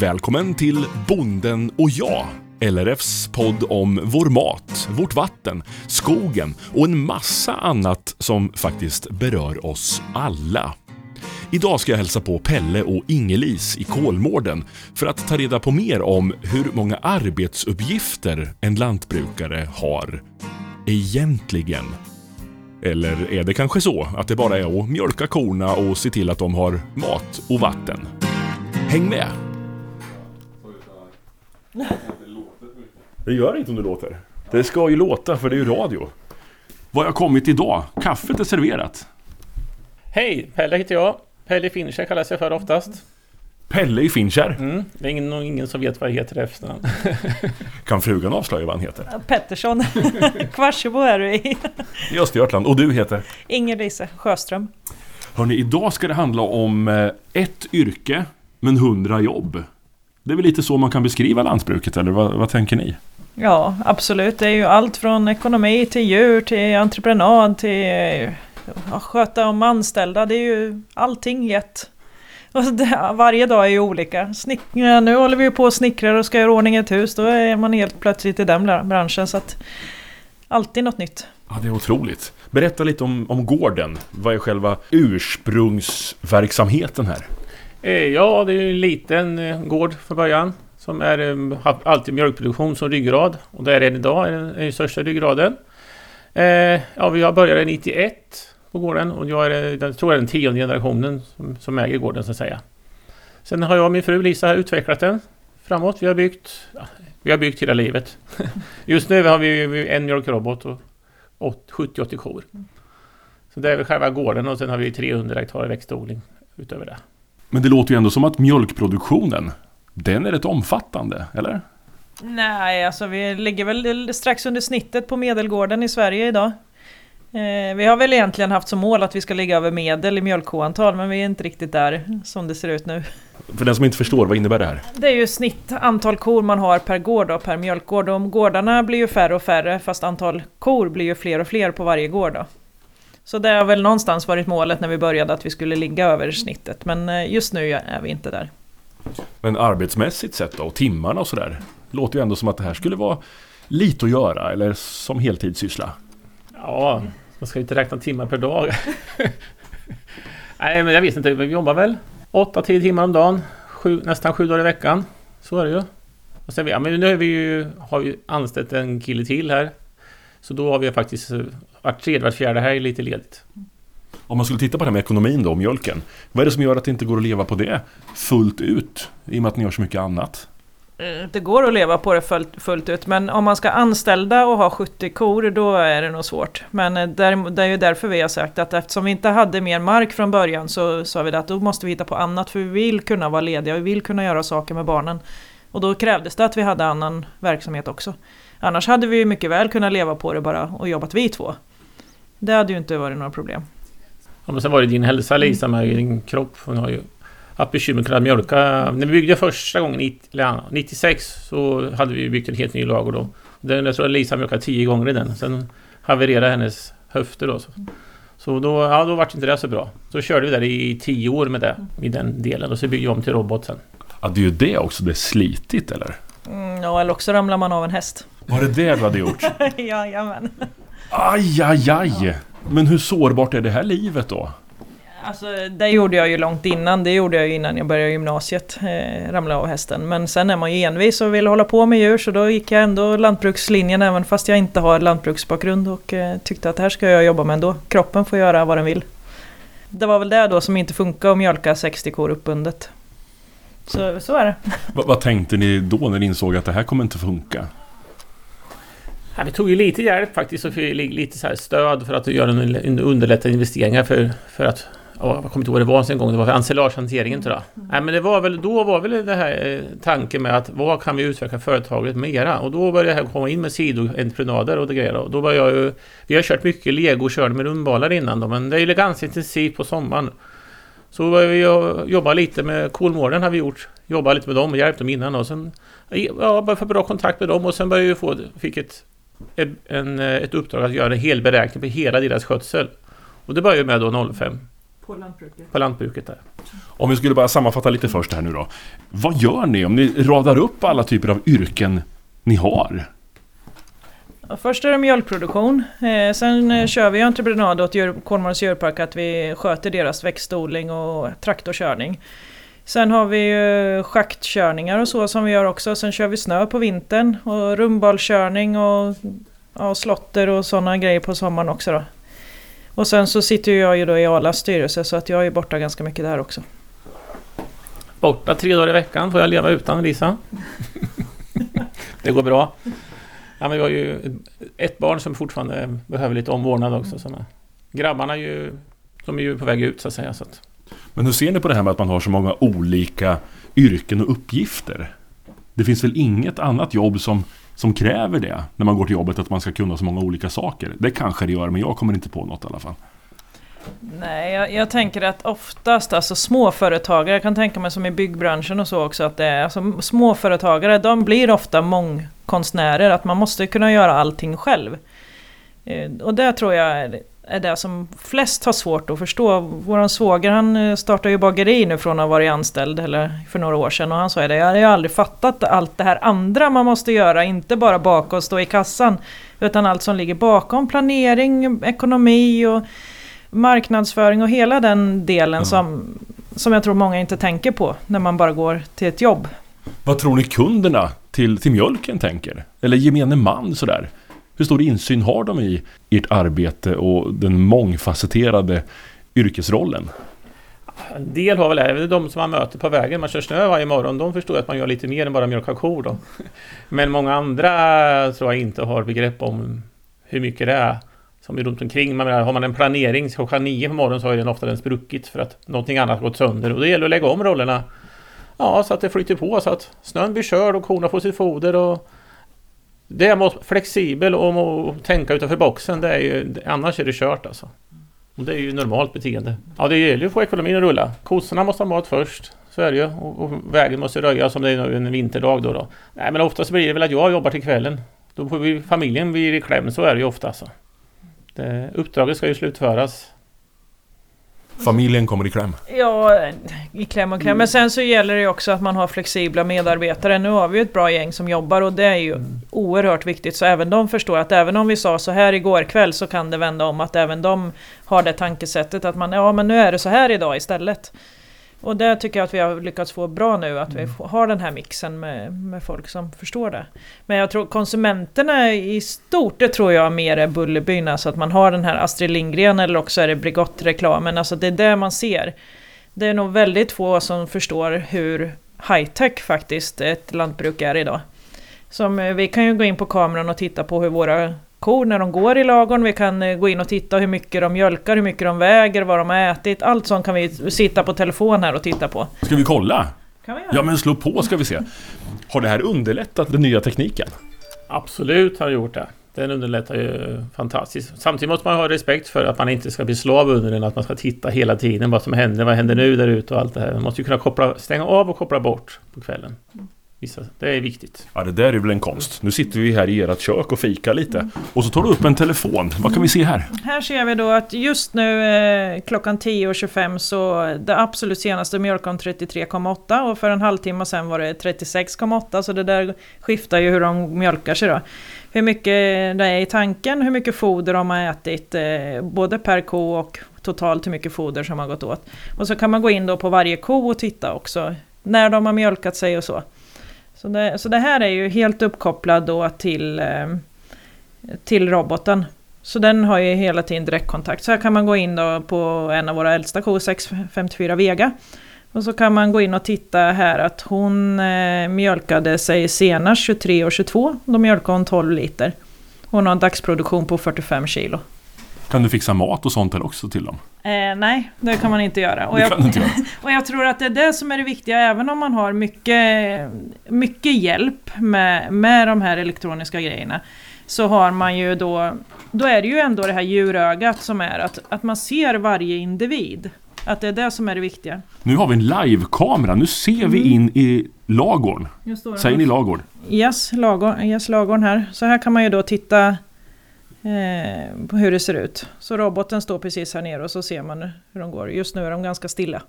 Välkommen till Bonden och jag. LRFs podd om vår mat, vårt vatten, skogen och en massa annat som faktiskt berör oss alla. Idag ska jag hälsa på Pelle och Ingelis i Kolmården för att ta reda på mer om hur många arbetsuppgifter en lantbrukare har. Egentligen. Eller är det kanske så att det bara är att mjölka korna och se till att de har mat och vatten? Häng med! Det gör inte om du låter. Det ska ju låta för det är ju radio. Vad har jag kommit idag? Kaffet är serverat. Hej! Pelle heter jag. Pelle Finisher kallas jag för oftast. Pelle i Finnkärr. Mm. Det är ingen, ingen som vet vad jag heter i efternamn. Kan frugan avslöja vad han heter? Pettersson. Kvarsebo är du i. I Östergötland. Och du heter? Inger Lise Sjöström. Hörni, idag ska det handla om eh, ett yrke, men hundra jobb. Det är väl lite så man kan beskriva lantbruket, eller vad, vad tänker ni? Ja, absolut. Det är ju allt från ekonomi till djur till entreprenad till ja, sköta om anställda. Det är ju allting i ett. Det, varje dag är ju olika. Snickra, nu håller vi ju på och snickrar och ska göra ordning ett hus. Då är man helt plötsligt i den branschen. Så att alltid något nytt. Ja, det är otroligt. Berätta lite om, om gården. Vad är själva ursprungsverksamheten här? Eh, Ja, det är en liten eh, gård från början. Som är, eh, har alltid mjölkproduktion som ryggrad. Och det är den idag, är den, största ryggraden. Ja, vi har börjat 91 på gården och jag är den, tror jag är den tionde generationen som, som äger gården så att säga. Sen har jag och min fru Lisa utvecklat den framåt. Vi har byggt, ja, vi har byggt hela livet. Just nu har vi en mjölkrobot och åt- 70-80 kor. Så det är väl själva gården och sen har vi 300 hektar växtodling utöver det. Men det låter ju ändå som att mjölkproduktionen, den är rätt omfattande, eller? Nej, alltså vi ligger väl strax under snittet på medelgården i Sverige idag. Eh, vi har väl egentligen haft som mål att vi ska ligga över medel i mjölkkoantal, men vi är inte riktigt där som det ser ut nu. För den som inte förstår, vad innebär det här? Det är ju snitt antal kor man har per gård och per mjölkgård. Och gårdarna blir ju färre och färre, fast antal kor blir ju fler och fler på varje gård. Då. Så det har väl någonstans varit målet när vi började att vi skulle ligga över snittet, men eh, just nu är vi inte där. Men arbetsmässigt sett då, och timmarna och sådär. Låter ju ändå som att det här skulle vara lite att göra, eller som heltidssyssla. Ja, man ska ju inte räkna timmar per dag. Nej, men jag vet inte. Vi jobbar väl 8-10 timmar om dagen. Sju, nästan sju dagar i veckan. Så är det ju. Och sen, ja, men nu har vi ju, har vi anställt en kille till här. Så då har vi faktiskt eh, vart tredje, vart fjärde här är lite ledigt. Om man skulle titta på det här med ekonomin då, mjölken. Vad är det som gör att det inte går att leva på det fullt ut? I och med att ni gör så mycket annat. Eh, Det går att leva på det fullt, fullt ut, men om man ska anställda och ha 70 kor, då är det nog svårt. Men eh, däremot- det är ju därför vi har sagt att eftersom vi inte hade mer mark från början så sa vi det att då måste vi hitta på annat, för vi vill kunna vara lediga, vi vill kunna göra saker med barnen. Och då krävdes det att vi hade annan verksamhet också. Annars hade vi ju mycket väl kunnat leva på det bara och jobbat vi två. Det hade ju inte varit några problem. Ja, men sen var det din hälsa Lisa med din kropp. Hon har ju haft bekymmer med att kunna mjölka. När vi byggde första gången, 90 eller ja, 96, så hade vi byggt en helt ny ladugård då. Den, jag tror att Lisa mjölkade tio gånger i den. Sen havererade hennes höfter då. Så, så då, ja, då var inte det så bra. Så körde vi där i tio år med det, i den delen. Och så byggde vi om till robot sen. Ja, det är ju det också, det är slitigt eller? Mm, ja, eller också ramlar man av en häst. Var det det du hade gjort? Jajamän. Aj, aj, aj! Men hur sårbart är det här livet då? Alltså det gjorde jag ju långt innan, det gjorde jag ju innan jag började gymnasiet, eh, ramla av hästen. Men sen är man ju envis och vill hålla på med djur så då gick jag ändå lantbrukslinjen även fast jag inte har lantbruksbakgrund och eh, tyckte att här ska jag jobba med ändå. Kroppen får göra vad den vill. Det var väl det då som inte funkade att mjölka 60 kor uppbundet. Så, så är det. Va, vad tänkte ni då när ni insåg att det här kommer inte funka? Ja, vi tog ju lite hjälp faktiskt och lite så stöd för att göra en, underlätta investeringar för, för att Ja, jag kommer inte ihåg vad det var en gång, det var för ensilagehanteringen tror jag. Nej men det var väl, då var väl det här eh, tanken med att vad kan vi utveckla företaget mera? Och då började jag komma in med sidoentreprenader och det grejer. Och då var jag ju, vi har kört mycket lego och körde med rundbalar innan då, men det är ju ganska intensivt på sommaren. Så vi jobba lite med Kolmården har vi gjort. Jobba lite med dem och hjälpt dem innan och sen ja, bara få bra kontakt med dem och sen började vi få, fick ett, en, ett uppdrag att göra en hel beräkning på hela deras skötsel. Och det började med då 05 På lantbruket. på lantbruket där. Om vi skulle bara sammanfatta lite först här nu då. Vad gör ni om ni radar upp alla typer av yrken ni har? Först är det mjölkproduktion. Eh, sen eh, kör vi entreprenad åt Kolmårdens djurpark att vi sköter deras växtodling och traktorkörning. Sen har vi ju schaktkörningar och så som vi gör också. Sen kör vi snö på vintern och rumballkörning och ja, slotter och sådana grejer på sommaren också då. Och sen så sitter jag ju då i Alas styrelse så att jag är borta ganska mycket där också. Borta tre dagar i veckan får jag leva utan Lisa. det går bra. Ja, men vi har ju ett barn som fortfarande behöver lite omvårdnad också. Såna. Grabbarna är ju, de är ju på väg ut så att säga. Så att. Men hur ser ni på det här med att man har så många olika yrken och uppgifter? Det finns väl inget annat jobb som, som kräver det när man går till jobbet att man ska kunna så många olika saker. Det kanske det gör men jag kommer inte på något i alla fall. Nej, jag, jag, tänker att oftast, alltså småföretagare, jag kan tänka mig som i byggbranschen och så också, att det är alltså, småföretagare, de blir ofta mångkonstnärer, att man måste kunna göra allting själv. Eh, och det tror jag är, är det som flest har svårt att förstå. Våran svåger han eh, startade ju bageri nu från att ha varit anställd eller för några år sedan och han sa det, jag har ju aldrig fattat allt det här andra man måste göra, inte bara baka och stå i kassan, utan allt som ligger bakom planering, ekonomi och marknadsföring och hela den delen mm. som, som jag tror många inte tänker på när man bara går till ett jobb. Vad tror ni kunderna till, till mjölken tänker? Eller gemene man sådär? Hur stor insyn har de i ert arbete och den mångfacetterade yrkesrollen? En del har väl det, de som man möter på vägen. Man kör snö varje morgon. De förstår att man gör lite mer än bara mjölka kor. Då. Men många andra tror jag inte har begrepp om hur mycket det är som är runt omkring. Man menar, har man en planering klockan nio på morgonen så har den ofta den spruckit för att någonting annat gått sönder. Och det gäller att lägga om rollerna. Ja, så att det flyter på så att snön blir körd och korna får sitt foder. Och det är att flexibel och att tänka utanför boxen. Det är ju, annars är det kört alltså. Och det är ju normalt beteende. Ja, det gäller ju att få ekonomin att rulla. Kossorna måste ha mat först. Så är det ju. Och, och vägen måste röjas om det är en vinterdag då. då. Nej, men oftast blir det väl att jag jobbar till kvällen. Då får vi, familjen blir i kläm. Så är det ju ofta alltså. Det, uppdraget ska ju slutföras. Familjen kommer i kläm? Ja, i kläm och kläm. Men sen så gäller det ju också att man har flexibla medarbetare. Nu har vi ju ett bra gäng som jobbar och det är ju mm. oerhört viktigt. Så även de förstår att även om vi sa så här igår kväll så kan det vända om att även de har det tankesättet att man, ja men nu är det så här idag istället. Och det tycker jag att vi har lyckats få bra nu, att vi mm. har den här mixen med, med folk som förstår det. Men jag tror konsumenterna i stort, det tror jag mer är Bullerbyn, alltså att man har den här Astrid Lindgren eller också är det Bregott-reklamen, alltså det är det man ser. Det är nog väldigt få som förstår hur high-tech faktiskt ett lantbruk är idag. Som, eh, vi kan ju gå in på kameran och titta på hur våra kor när de går i lagorn. Vi kan eh, gå in och titta hur mycket de mjölkar, hur mycket de väger, vad de har ätit. Allt sånt kan vi sitta på telefon här och titta på. Ska vi kolla? Kan vi göra? Ja men slå på ska vi se. Har det här underlättat den nya tekniken? Absolut har det gjort det. Den underlättar ju fantastiskt. Samtidigt måste man ha respekt för att man inte ska bli slav under den, att man ska titta hela tiden vad som händer, vad händer nu där ute och allt det här. Man måste ju kunna koppla, stänga av och koppla bort på kvällen. Vissa, det är viktigt. Ja, det där är väl en konst. Nu sitter vi här i ert kök och fikar lite. Och så tar du upp en telefon. Vad kan vi se här? Här ser vi då att just nu eh, klockan 10.25 så det absolut senaste mjölkade 33,8 och för en halvtimme sen var det 36,8 så det där skiftar ju hur de mjölkar sig då. Hur mycket det är i tanken, hur mycket foder de har ätit, eh, både per ko och totalt hur mycket foder som har gått åt. Och så kan man gå in då på varje ko och titta också när de har mjölkat sig och så. Så det, så det här är ju helt uppkopplad då till, eh, till roboten. Så den har ju hela tiden direktkontakt. Så här kan man gå in då på en av våra äldsta kor, 654 Vega. Och så kan man gå in och titta här att hon eh, mjölkade sig senast 23 och 22. Då mjölkade hon 12 liter. Hon har en dagsproduktion på 45 kilo. Kan du fixa mat och sånt också till dem? Eh, nej, det kan man inte göra. Och jag, inte göra. och jag tror att det är det som är det viktiga, även om man har mycket, mycket hjälp med, med de här elektroniska grejerna. Så har man ju då, då är det ju ändå det här djurögat som är att, att man ser varje individ. Att det är det som är det viktiga. Nu har vi en livekamera, nu ser mm. vi in i lagorn. Säger ni lagård? Yes, lagård, yes, lagården här. Så här kan man ju då titta eh, på hur det ser ut. Så roboten står precis här nere och så ser man hur de går. Just nu är de ganska stilla.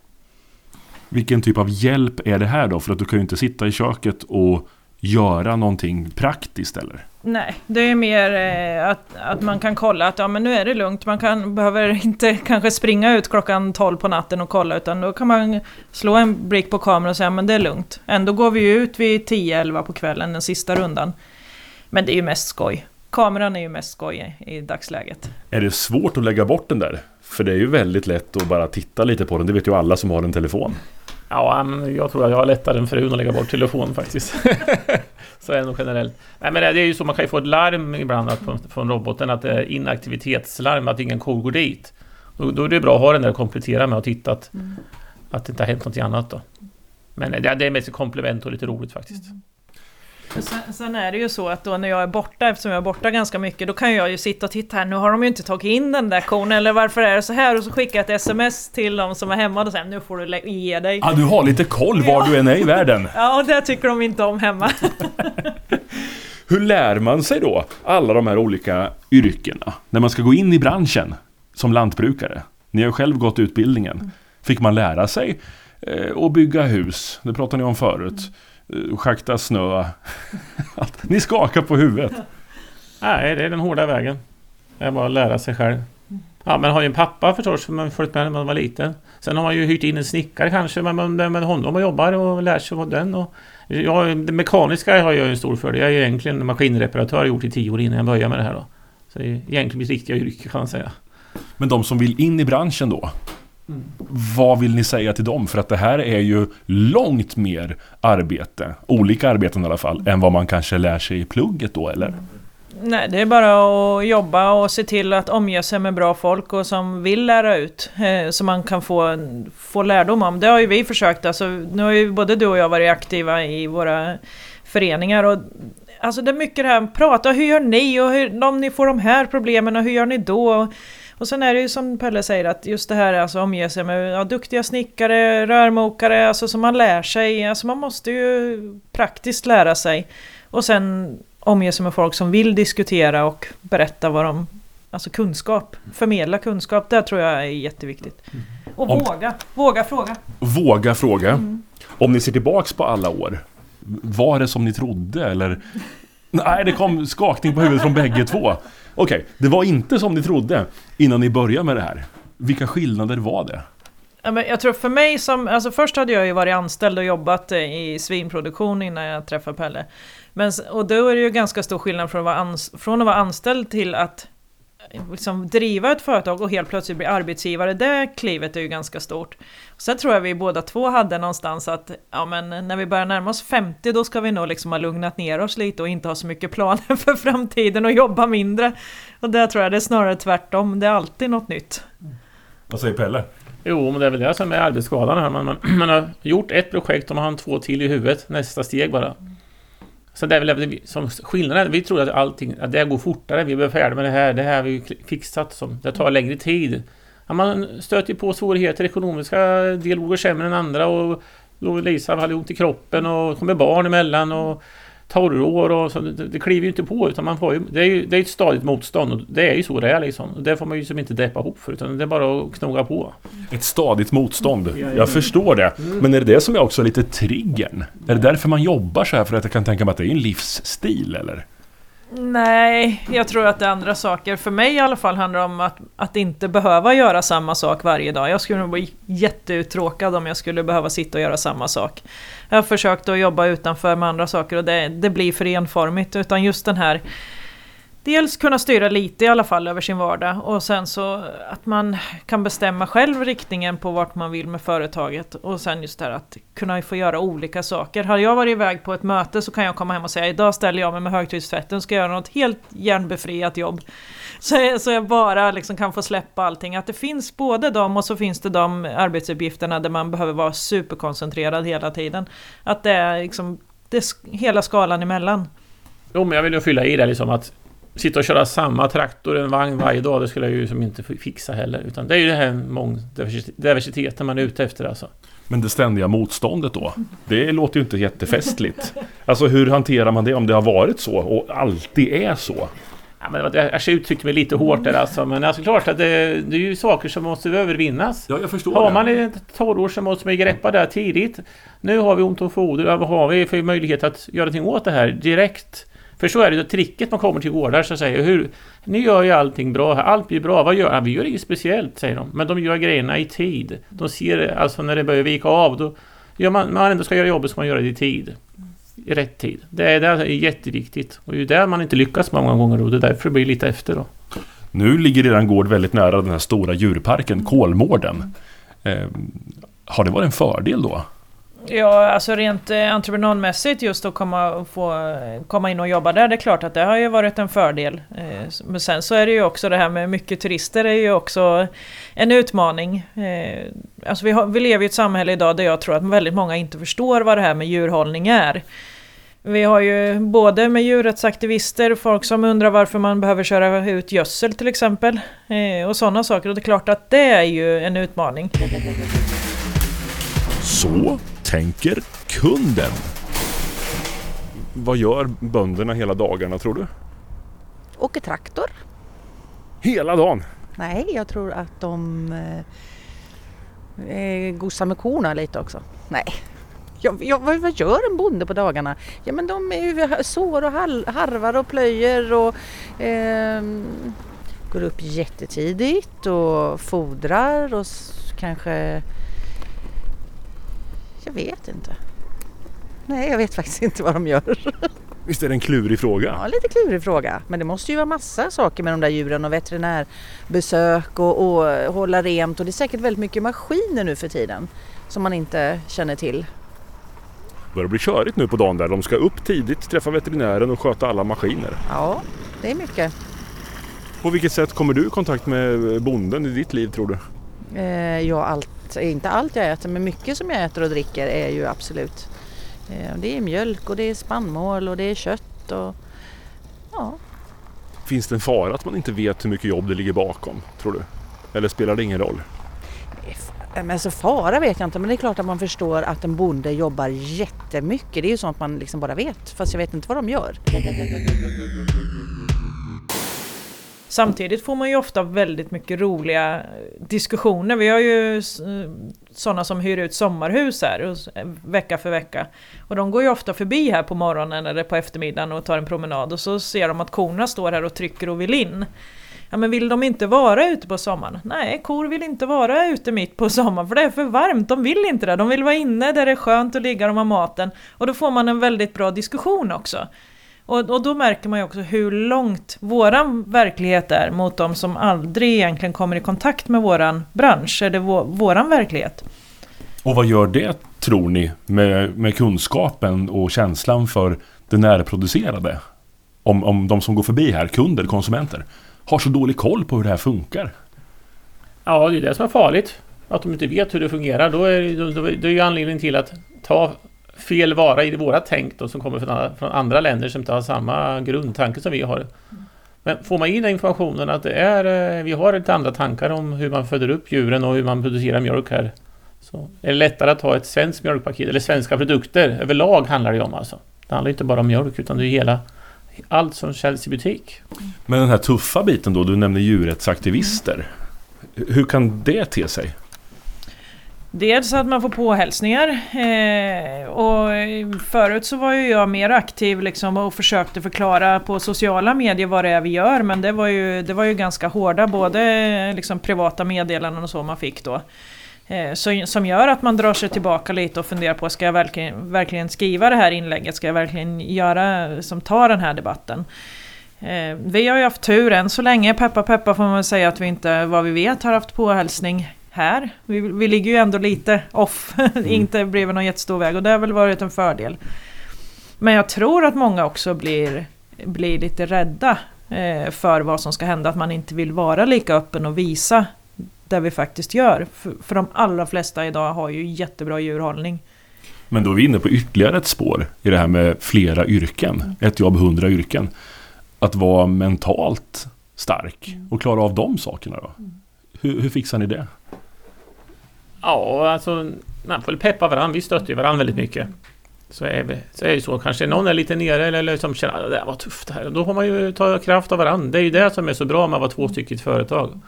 Vilken typ av hjälp är det här då? För att du kan ju inte sitta i köket och göra någonting praktiskt eller? Nej, det är mer eh, att, att man kan kolla att ja, men nu är det lugnt. Man kan, behöver inte kanske springa ut klockan 12 på natten och kolla utan då kan man slå en blick på kameran och säga men det är lugnt. Ändå går vi ut vid 10-11 på kvällen den sista rundan. Men det är ju mest skoj. Kameran är ju mest skoj i, dagsläget. Är det svårt att lägga bort den där? För det är ju väldigt lätt att bara titta lite på den. Det vet ju alla som har en telefon. Ja, men jag tror att jag har lättare än frun att lägga bort telefon faktiskt. så är det nog generellt. Nej, men det är ju så, man kan ju få ett larm ibland från roboten att det är inaktivitetslarm, att ingen kor går dit. Då, då är det bra att ha den där och komplettera med och titta att, mm. att det inte har hänt något annat då. Men det, det är mest ett komplement och lite roligt faktiskt. Mm. Sen, sen, är det ju så att då när jag är borta, eftersom jag är borta ganska mycket, då kan jag ju sitta och titta här, nu har de ju inte tagit in den där kon, eller varför är det så här? Och så skickar jag ett sms till de som är hemma och säger nu får du ge dig. Ja, du har lite koll var ja. du än är i världen. Ja, och det tycker de inte om hemma. Hur lär man sig då alla de här olika yrkena när man ska gå in i branschen som lantbrukare? Ni har ju själv gått utbildningen. Fick man lära sig eh, att bygga hus? Det pratade ni om förut. Eh, schakta snö. Ni skakar på huvudet. Nej, det är den hårda vägen. Det är bara att lära sig själv. Ja, man har ju en pappa förstås som man följt med när man var liten. Sen har man ju hyrt in en snickare kanske, men man med honom och jobbar och lär sig vad den. Och, ja, det mekaniska har jag en stor fördel. Jag är ju egentligen maskinreparatör, gjort i tio år innan jag började med det här då. Så det är egentligen mitt riktiga yrke kan man säga. Men de som vill in i branschen då? Vad vill ni säga till dem? För att det här är ju långt mer arbete, olika arbeten i alla fall, än vad man kanske lär sig i plugget då, eller? Nej, det är bara att jobba och se till att omge sig med bra folk och som vill lära ut. Eh, så man kan få, få lärdom om. Det har ju vi försökt. Alltså, nu har ju både du och jag varit aktiva i våra föreningar. Och, alltså det är mycket det här, prata, hur gör ni? Och hur, om ni får de här problemen, och hur gör ni då? Och sen är det ju som Pelle säger att just det här alltså omge sig med ja, duktiga snickare, rörmokare, alltså som man lär sig. Alltså man måste ju praktiskt lära sig. Och sen omge sig med folk som vill diskutera och berätta vad de... Alltså kunskap, förmedla kunskap, det tror jag är jätteviktigt. Och Om, våga, våga fråga. Våga fråga. Mm. Om ni ser tillbaks på alla år, var det som ni trodde eller? Nej, det kom skakning på huvudet från bägge två. Okej, okay, det var inte som ni trodde innan ni började med det här. Vilka skillnader var det? Jag tror för mig som, alltså först hade jag ju varit anställd och jobbat eh, i svinproduktion innan jag träffade Pelle. Men, och då är det ju ganska stor skillnad från att vara, ans, från att vara anställd till att liksom driva ett företag och helt plötsligt bli arbetsgivare, det klivet är ju ganska stort. Sen tror jag vi båda två hade någonstans att ja, men när vi börjar närma oss 50 då ska vi nog liksom ha lugnat ner oss lite och inte ha så mycket planer för framtiden och jobba mindre. Och där tror jag det är snarare tvärtom, det är alltid något nytt. Vad säger Pelle? Jo, men det är väl det som är arbetsskadan här. Man, man, man har gjort ett projekt och man har två till i huvudet. Nästa steg bara. Så det är väl som skillnaden. Vi tror att allting att det går fortare. Vi blir färdiga med det här. Det här har vi fixat. Som, det tar längre tid. Ja, man stöter på svårigheter. Ekonomiska dialoger sämre än andra. Och Lisa hade ont i kroppen och kommer barn emellan. Och torrår och så. Det, det kliver ju inte på utan man får ju, det är ju det är ett stadigt motstånd och det är ju så det är liksom. Det får man ju som inte deppa ihop för utan det är bara att knoga på. Ett stadigt motstånd. Jag förstår det. Men är det det som är också lite triggern? Är det därför man jobbar så här? För att jag kan tänka mig att det är en livsstil eller? Nej, jag tror att det är andra saker. För mig i alla fall handlar det om att, att inte behöva göra samma sak varje dag. Jag skulle nog bli jätteuttråkad om jag skulle behöva sitta och göra samma sak. Jag har försökt att jobba utanför med andra saker och det, det blir för enformigt. Utan just den här dels kunna styra lite i alla fall över sin vardag och sen så att man kan bestämma själv riktningen på vart man vill med företaget och sen just det här att kunna få göra olika saker. Har jag varit iväg på ett möte så kan jag komma hem och säga idag ställer jag mig med högtryckstvätten ska göra något helt hjärnbefriat jobb. Så, jag, så jag bara liksom kan få släppa allting. Att det finns både dem och så finns det de arbetsuppgifterna där man behöver vara superkoncentrerad hela tiden. Att det är liksom det är hela skalan emellan. Jo men jag vill ju fylla i det liksom att sitta och köra samma traktor, en vagn varje dag, det skulle jag ju som inte fixa heller. Utan det är ju det här mångdiversiteten man är ute efter alltså. Men det ständiga motståndet då? Det låter ju inte jättefestligt. Alltså hur hanterar man det om det har varit så och alltid är så? Ja, men jag kanske uttryckte mig lite hårt där alltså, men alltså klart att det, det är ju saker som måste övervinnas. Ja, jag förstår Har det. man ett torrår så måste man greppa det tidigt. Nu har vi ont om foder, vad har vi för möjlighet att göra någonting åt det här direkt? För så är det ju, tricket man kommer till gårdar så säger hur Ni gör ju allting bra här, allt blir bra, vad gör ja, Vi gör inget speciellt, säger de. Men de gör grejerna i tid. De ser alltså när det börjar vika av, då gör man, man ändå ska göra jobbet ska man göra det i tid. I rätt tid. Det är, det är jätteviktigt. Och det är ju där man inte lyckas många gånger och det är därför det blir lite efter då. Nu ligger er gård väldigt nära den här stora djurparken, Kolmården. Eh, har det varit en fördel då? Ja, alltså rent eh, entreprenadmässigt just att komma, få, komma in och jobba där, det är klart att det har ju varit en fördel. Eh, Men sen så är det ju också det här med mycket turister är ju också en utmaning. Eh, Alltså vi, har, vi lever i ett samhälle idag där jag tror att väldigt många inte förstår vad det här med djurhållning är. Vi har ju både med djurrättsaktivister, folk som undrar varför man behöver köra ut gödsel till exempel. Eh, Och sådana saker. Och det är klart att det är ju en utmaning. Så tänker kunden. Vad gör bönderna hela dagarna tror du? Åker traktor? Hela dagen? Nej, jag tror att de eh, eh, gosar med korna lite också. Nej. Ja, ja, vad, vad gör en bonde på dagarna? Ja men de är ju sår och hal- harvar och plöjer och ehm, går upp jättetidigt och fodrar och kanske... Jag vet inte. Nej, jag vet faktiskt inte vad de gör. Visst är det en klurig fråga? Ja, lite klurig fråga. Men det måste ju vara massa saker med de där djuren och veterinärbesök och, och hålla rent. Och det är säkert väldigt mycket maskiner nu för tiden som man inte känner till. börjar bli körigt nu på dagen där. De ska upp tidigt, träffa veterinären och sköta alla maskiner. Ja, det är mycket. På vilket sätt kommer du i kontakt med bonden i ditt liv tror du? Eh, ja, allt, inte allt jag äter, men mycket som jag äter och dricker är ju absolut. Eh, det är mjölk och det är spannmål och det är kött och ja. Finns det en fara att man inte vet hur mycket jobb det ligger bakom, tror du? Eller spelar det ingen roll? Eh, Men alltså fara vet jag inte, men det är klart att man förstår att en bonde jobbar jättemycket. Det är ju sånt man liksom bara vet, fast jag vet inte vad de gör. Samtidigt får man ju ofta väldigt mycket roliga diskussioner. Vi har ju eh, sådana som hyr ut sommarhus här eh, vecka för vecka. Och de går ju ofta förbi här på morgonen eller på eftermiddagen och tar en promenad och så ser de att korna står här och trycker och vill in. Ja men vill de inte vara ute på sommaren? Nej, kor vill inte vara ute mitt på sommaren för det är för varmt. De vill inte det. De vill vara inne där det är skönt att ligga och de har maten. Och då får man en väldigt bra diskussion också. Och, och då märker man ju också hur långt våran verklighet är mot de som aldrig egentligen kommer i kontakt med våran bransch, eller vå, våran verklighet. Och vad gör det, tror ni, med, med kunskapen och känslan för det närproducerade? Om, om de som går förbi här, kunder, konsumenter, har så dålig koll på hur det här funkar. Ja, det är det som är farligt. Att de inte vet hur det fungerar. Då är då, då, det är ju anledningen till att ta fel vara i våra tänk då, som kommer från, andra- från andra länder som inte har samma grundtanke som vi har. Men får man in den informationen att det är, eh, vi har lite andra tankar om hur man föder upp djuren och hur man producerar mjölk här. Så är det lättare att ha ett svenskt mjölkpaket, eller svenska produkter överlag handlar det ju om alltså. Det handlar inte bara om mjölk utan det är hela allt som säljs i butik. Men den här tuffa biten då, du nämner djurrättsaktivister. Hur kan det te sig? Dels att man får påhälsningar eh, och förut så var ju jag mer aktiv liksom och försökte förklara på sociala medier vad det är vi gör men det var ju, det var ju ganska hårda både eh, liksom privata meddelanden och så man fick då. Eh, så, som gör att man drar sig tillbaka lite och funderar på ska jag verkligen, verkligen skriva det här inlägget? Ska jag verkligen göra som tar den här debatten? Eh, vi har ju haft tur än så länge, peppa peppa får man väl säga att vi inte, vad vi vet, har haft påhälsning här. Vi, vi ligger ju ändå lite off, inte bredvid någon jättestor väg och det har väl varit en fördel. Men jag tror att många också blir, blir lite rädda eh, för vad som ska hända, att man inte vill vara lika öppen och visa det vi faktiskt gör. För, för de allra flesta idag har ju jättebra djurhållning. Men då är vi inne på ytterligare ett spår i det här med flera yrken. Ett jobb, hundra yrken. Att vara mentalt stark och klara av de sakerna då. Hur, hur fixar ni det? Ja, alltså man får väl peppa varandra. Vi stöttar ju varandra väldigt mycket. Så är, vi, så är det så. Kanske någon är lite nere eller, eller som känner att det här var tufft det här. Då får man ju ta kraft av varandra. Det är ju det som är så bra med att vara två stycken ett företag.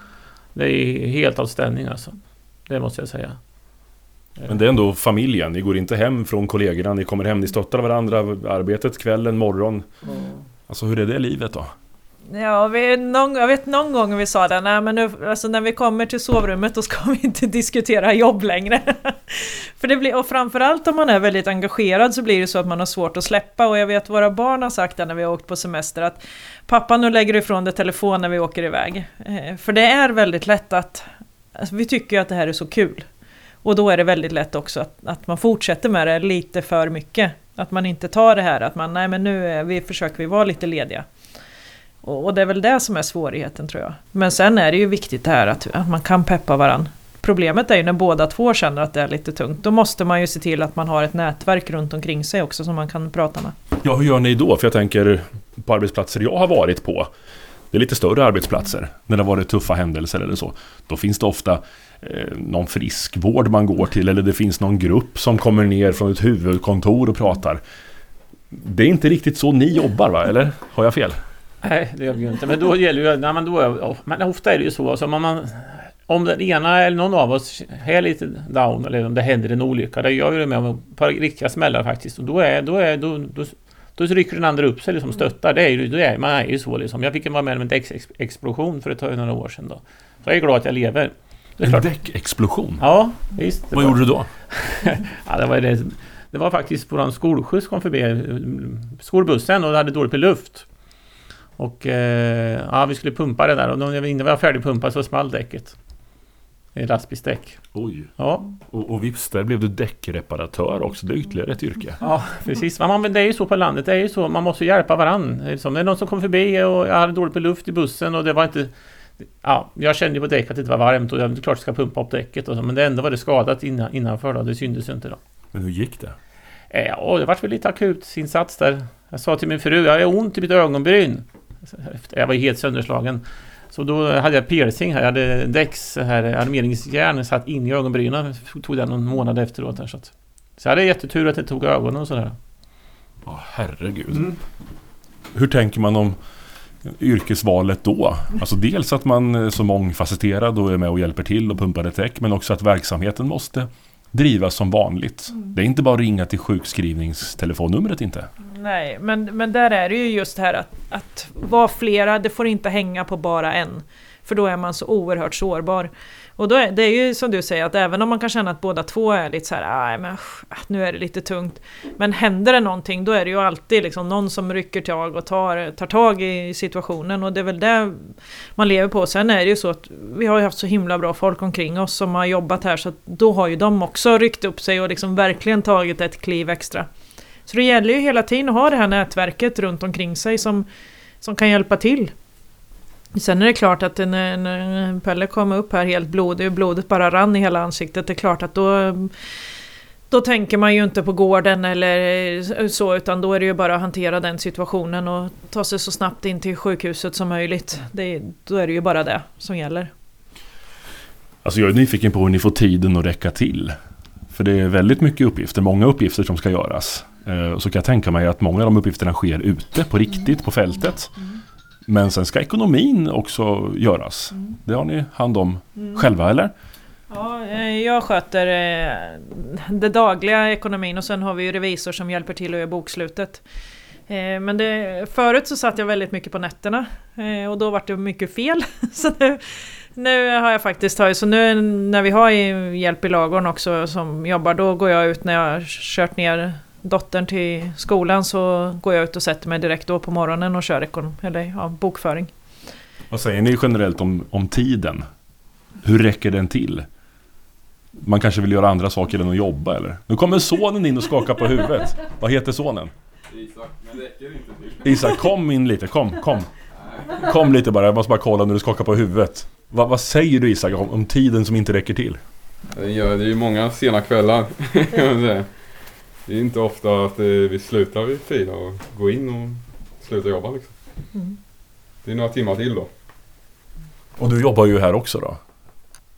Det är helt outstanding alltså. Det måste jag säga. Men det är ändå familjen. Ni går inte hem från kollegorna. Ni kommer hem, ni stöttar varandra. Arbetet kvällen, morgon. Alltså hur är det livet då? Ja, vi, någon, jag vet någon gång vi sa det, nej men nu, alltså när vi kommer till sovrummet då ska vi inte diskutera jobb längre. För det blir, och framförallt om man är väldigt engagerad så blir det så att man har svårt att släppa och jag vet våra barn har sagt det när vi har åkt på semester att pappa nu lägger du ifrån dig telefon när vi åker iväg. Eh, för det är väldigt lätt att, alltså, vi tycker ju att det här är så kul. Och då är det väldigt lätt också att, att man fortsätter med det lite för mycket. Att man inte tar det här att man, nej men nu är vi, försöker vi vara lite lediga. Och, och det är väl det som är svårigheten tror jag. Men sen är det ju viktigt det här att, att man kan peppa varandra. Problemet är ju när båda två känner att det är lite tungt. Då måste man ju se till att man har ett nätverk runt omkring sig också som man kan prata med. Ja, hur gör ni då? För jag tänker på arbetsplatser jag har varit på. Det är lite större arbetsplatser. När det har varit tuffa händelser eller så. Då finns det ofta eh, någon friskvård man går till. Eller det finns någon grupp som kommer ner från ett huvudkontor och pratar. Det är inte riktigt så ni jobbar va? Eller har jag fel? Nej, det gör vi ju inte. Men då gäller ju... Nej, men, då, men ofta är det ju så. Alltså, om, man, om den ena eller någon av oss är lite down eller om det händer en olycka. Det gör ju det med om ett par riktiga smällar faktiskt. Och då, är, då, är, då, då, då rycker den andra upp sig liksom stöttar. Det är ju, det är, man är ju så liksom. Jag fick vara med om en däcksexplosion för ett tag, några år sedan då. Så jag är glad att jag lever. En däckexplosion? Ja, visst. Vad var... gjorde du då? ja, det var det. Det var faktiskt våran skolskjuts kom förbi skolbussen och det hade dåligt med luft. Och eh, ja, vi skulle pumpa det där och innan vi var färdigpumpat så small däcket. Lastbilsdäck. Oj. Ja. Och, och vips, där blev du däckreparatör också. Det är ytterligare ett yrke. Ja, precis. Men det är ju så på landet. Det är ju så. Man måste hjälpa varandra. Det är någon som kom förbi och jag hade dåligt med luft i bussen och det var inte... Ja, jag kände ju på däcket att det inte var varmt och jag det klart ska pumpa upp däcket och så, men det ändå var det skadat innan, innanför då. Det syntes ju inte då. Men hur gick det? Ja, det var väl lite akutsinsats där. Jag sa till min fru, jag har ont i mitt ögonbryn. Jag var helt sönderslagen. Så då hade jag piercing här. Jag hade Dex, här armeringsjärn satt in i ögonbrynen. Tog det någon månad efteråt. Här, så, att, så jag hade jättetur att det tog ögonen och sådär. Ja, herregud. Mm. Hur tänker man om yrkesvalet då? Alltså dels att man är så mångfacetterad och är med och hjälper till och pumpar ett däck. Men också att verksamheten måste drivas som vanligt. Mm. Det är inte bara att ringa till sjukskrivningstelefonnumret inte. Nej, men, men där är det ju just det här att, att vara flera, det får inte hänga på bara en. För då är man så oerhört sårbar. Och då är det är ju som du säger att även om man kan känna att båda två är lite så här, nej men ah, nu är det lite tungt. Men händer det någonting då är det ju alltid liksom någon som rycker tag och tar, tar tag i situationen och det är väl det man lever på. Sen är det ju så att vi har ju haft så himla bra folk omkring oss som har jobbat här så att då har ju de också ryckt upp sig och liksom verkligen tagit ett kliv extra. Så det gäller ju hela tiden att ha det här nätverket runt omkring sig som, som kan hjälpa till. Sen är det klart att när, när Pelle kom upp här helt blodig och blodet bara rann i hela ansiktet, det är klart att då då tänker man ju inte på gården eller så utan då är det ju bara att hantera den situationen och ta sig så snabbt in till sjukhuset som möjligt. Det, då är det ju bara det som gäller. Alltså jag är nyfiken på hur ni får tiden att räcka till. För det är väldigt mycket uppgifter, många uppgifter som ska göras. Eh, så kan jag tänka mig att många av de uppgifterna sker ute på riktigt på fältet. Men sen ska ekonomin också göras. Det har ni hand om själva eller? Ja, eh, jag sköter eh, det dagliga ekonomin och sen har vi ju revisor som hjälper till att göra bokslutet. Men det, förut så satt jag väldigt mycket på nätterna och då var det mycket fel. Så nu, nu har jag faktiskt tagit, så nu när vi har hjälp i lagorn också som jobbar, då går jag ut när jag har kört ner dottern till skolan så går jag ut och sätter mig direkt då på morgonen och kör ekon eller, ja, bokföring. Vad säger ni generellt om, om tiden? Hur räcker den till? Man kanske vill göra andra saker än att jobba eller? Nu kommer sonen in och skakar på huvudet. Vad heter sonen? Isak, men det räcker inte till. Isak, kom in lite, kom, kom. Kom lite bara, jag måste bara kolla när du skakar på huvudet. Va, vad säger du Isak om, om tiden som inte räcker till? Det är ju många sena kvällar. Det är inte ofta att vi slutar vid fyra och går in och slutar jobba liksom. Mm. Det är några timmar till då. Och du jobbar ju här också då?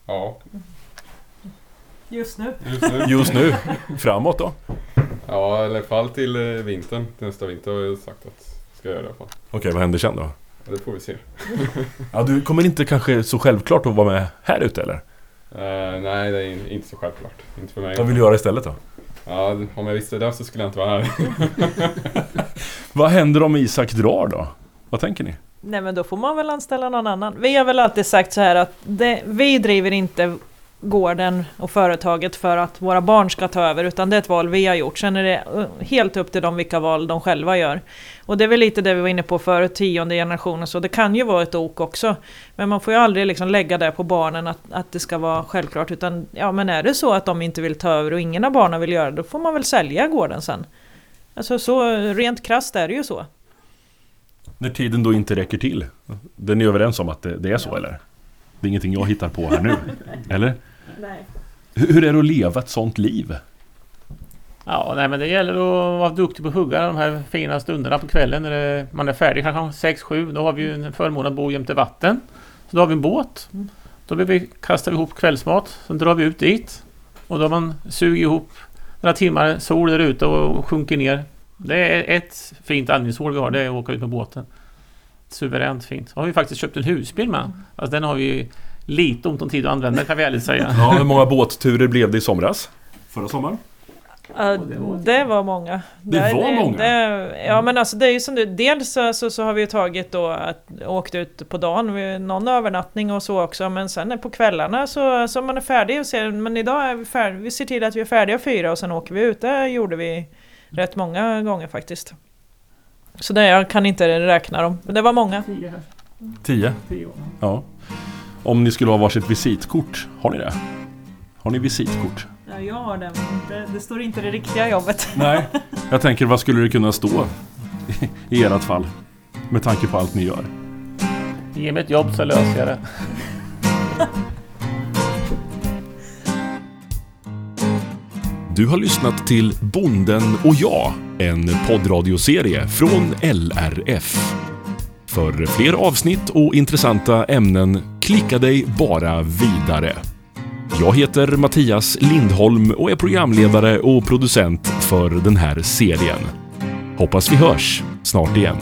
Ja. Just nu. Just nu. Just nu. Framåt då? Ja, i alla fall till eh, vintern. Till nästa vinter har jag sagt att jag ska göra det i alla fall. Okej, vad händer sen då? Ja, det får vi se. Ja, du kommer inte kanske så självklart att vara med här ute eller? Eh, nej, det är in- inte så självklart. Inte för mig. Vad vill du göra istället då? Ja, om jag visste det så skulle jag inte vara här. Vad händer om Isak drar då? Vad tänker ni? Nej men då får man väl anställa någon annan. Vi har väl alltid sagt så här att det, vi driver inte gården och företaget för att våra barn ska ta över utan det är ett val vi har gjort. Sen är det eh, helt upp till dem vilka val de själva gör. Och det är väl lite det vi var inne på förut, tionde generationen så det kan ju vara ett ok också. Men man får ju aldrig liksom lägga det på barnen att, att det ska vara självklart utan ja men är det så att de inte vill ta över och ingen av barnen vill göra det då får man väl sälja gården sen. Alltså så rent krasst är det ju så. När tiden då inte räcker till? Det är överens om att det, det är så eller? Det är ingenting jag hittar på här nu? Eller? Nej. Hur, hur är det att leva ett sånt liv? Ja, nej, men det gäller att vara duktig på att hugga de här fina stunderna på kvällen när det, man är färdig kanske 6-7. Då har vi ju en förmån att bo jämte vatten. Så då har vi en båt. Då vi, kastar vi ihop kvällsmat. Sen drar vi ut dit. Och då har man sugit ihop några timmar sol där ute och sjunker ner. Det är ett fint andningshål vi har. Det är att åka ut med båten. Suveränt fint. Så har vi faktiskt köpt en husbil med. Alltså den har vi lite ont om tid att använda kan vi ärligt säga. Ja, hur många båtturer blev det i somras? Förra sommaren? Ja, det var många. Det var många? Det, ja men alltså det är ju som du, dels så, så, har vi ju tagit då att åkt ut på dagen, någon övernattning och så också, men sen på kvällarna så, så man är färdig och ser, men idag är vi färdiga, vi ser till att vi är färdiga fyra och sen åker vi ut, det gjorde vi rätt många gånger faktiskt. Så det jag kan inte räkna dem, men det var många. Tio? Ja. Om ni skulle ha varsitt visitkort, har ni det? Har ni visitkort? Ja, jag har det, men det, det står inte det riktiga jobbet. Nej. Jag tänker, vad skulle det kunna stå i ert fall? Med tanke på allt ni gör. Ge mig ett jobb så löser jag det. Du har lyssnat till Bonden och jag, en poddradioserie från LRF. För fler avsnitt och intressanta ämnen, klicka dig bara vidare. Jag heter Mattias Lindholm och är programledare och producent för den här serien. Hoppas vi hörs snart igen.